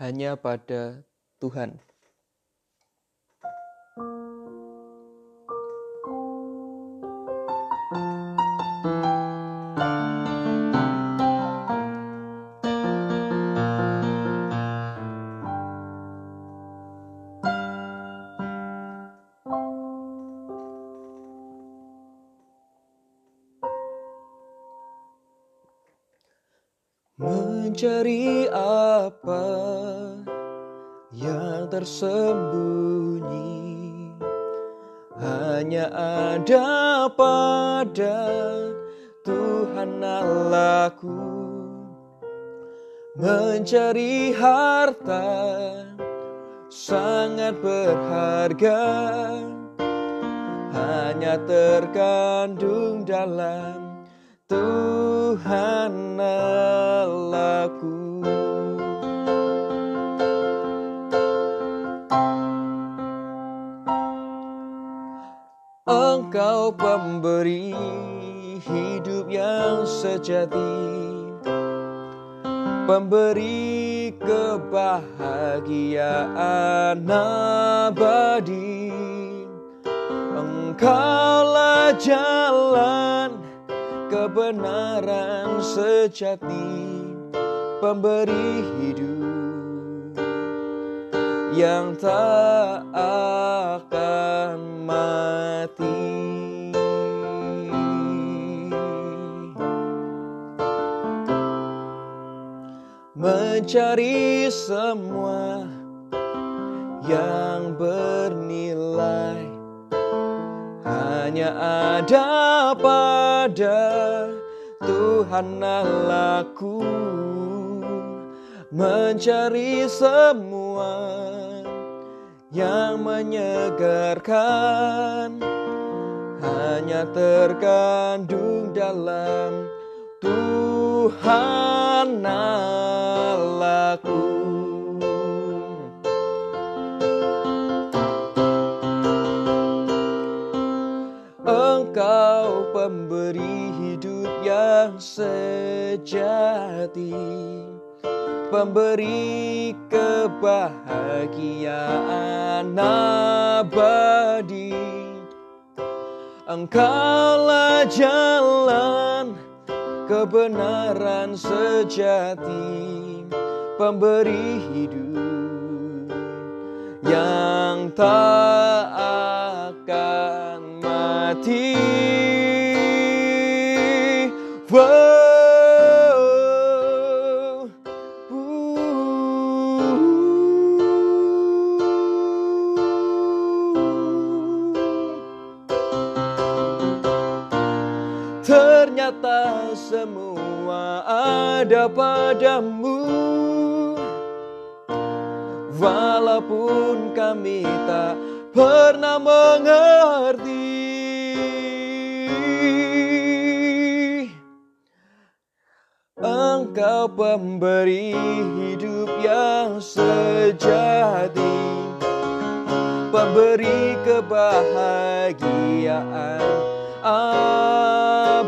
hanya pada Tuhan. Mencari apa yang tersembunyi hanya ada pada Tuhan Allahku. Mencari harta sangat berharga hanya terkandung dalam Tuhan Allahku. Engkau pemberi hidup yang sejati Pemberi kebahagiaan abadi Engkaulah jalan kebenaran sejati Pemberi hidup yang tak akan mati. Mencari semua yang bernilai hanya ada pada Tuhan Allahku mencari semua yang menyegarkan hanya terkandung dalam Tuhan Allahku. Pemberi hidup yang sejati Pemberi kebahagiaan abadi. Engkaulah jalan kebenaran sejati Pemberi hidup yang tak akan mati Ternyata semua ada padamu. Walaupun kami tak pernah mengerti Engkau pemberi hidup yang sejati Pemberi kebahagiaan abadi.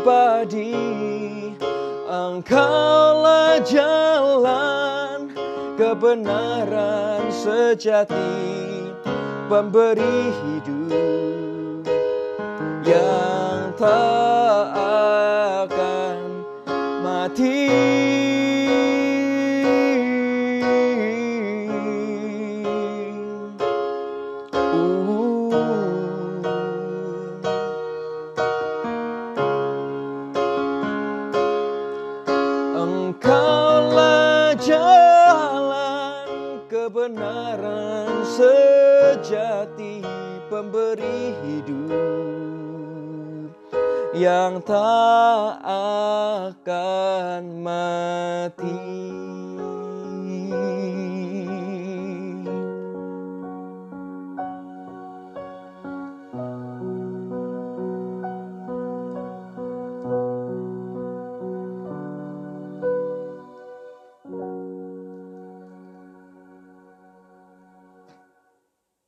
Engkaulah jalan kebenaran sejati Pemberi hidup yang tak Engkaulah jalan kebenaran sejati Pemberi hidup yang tak akan mati.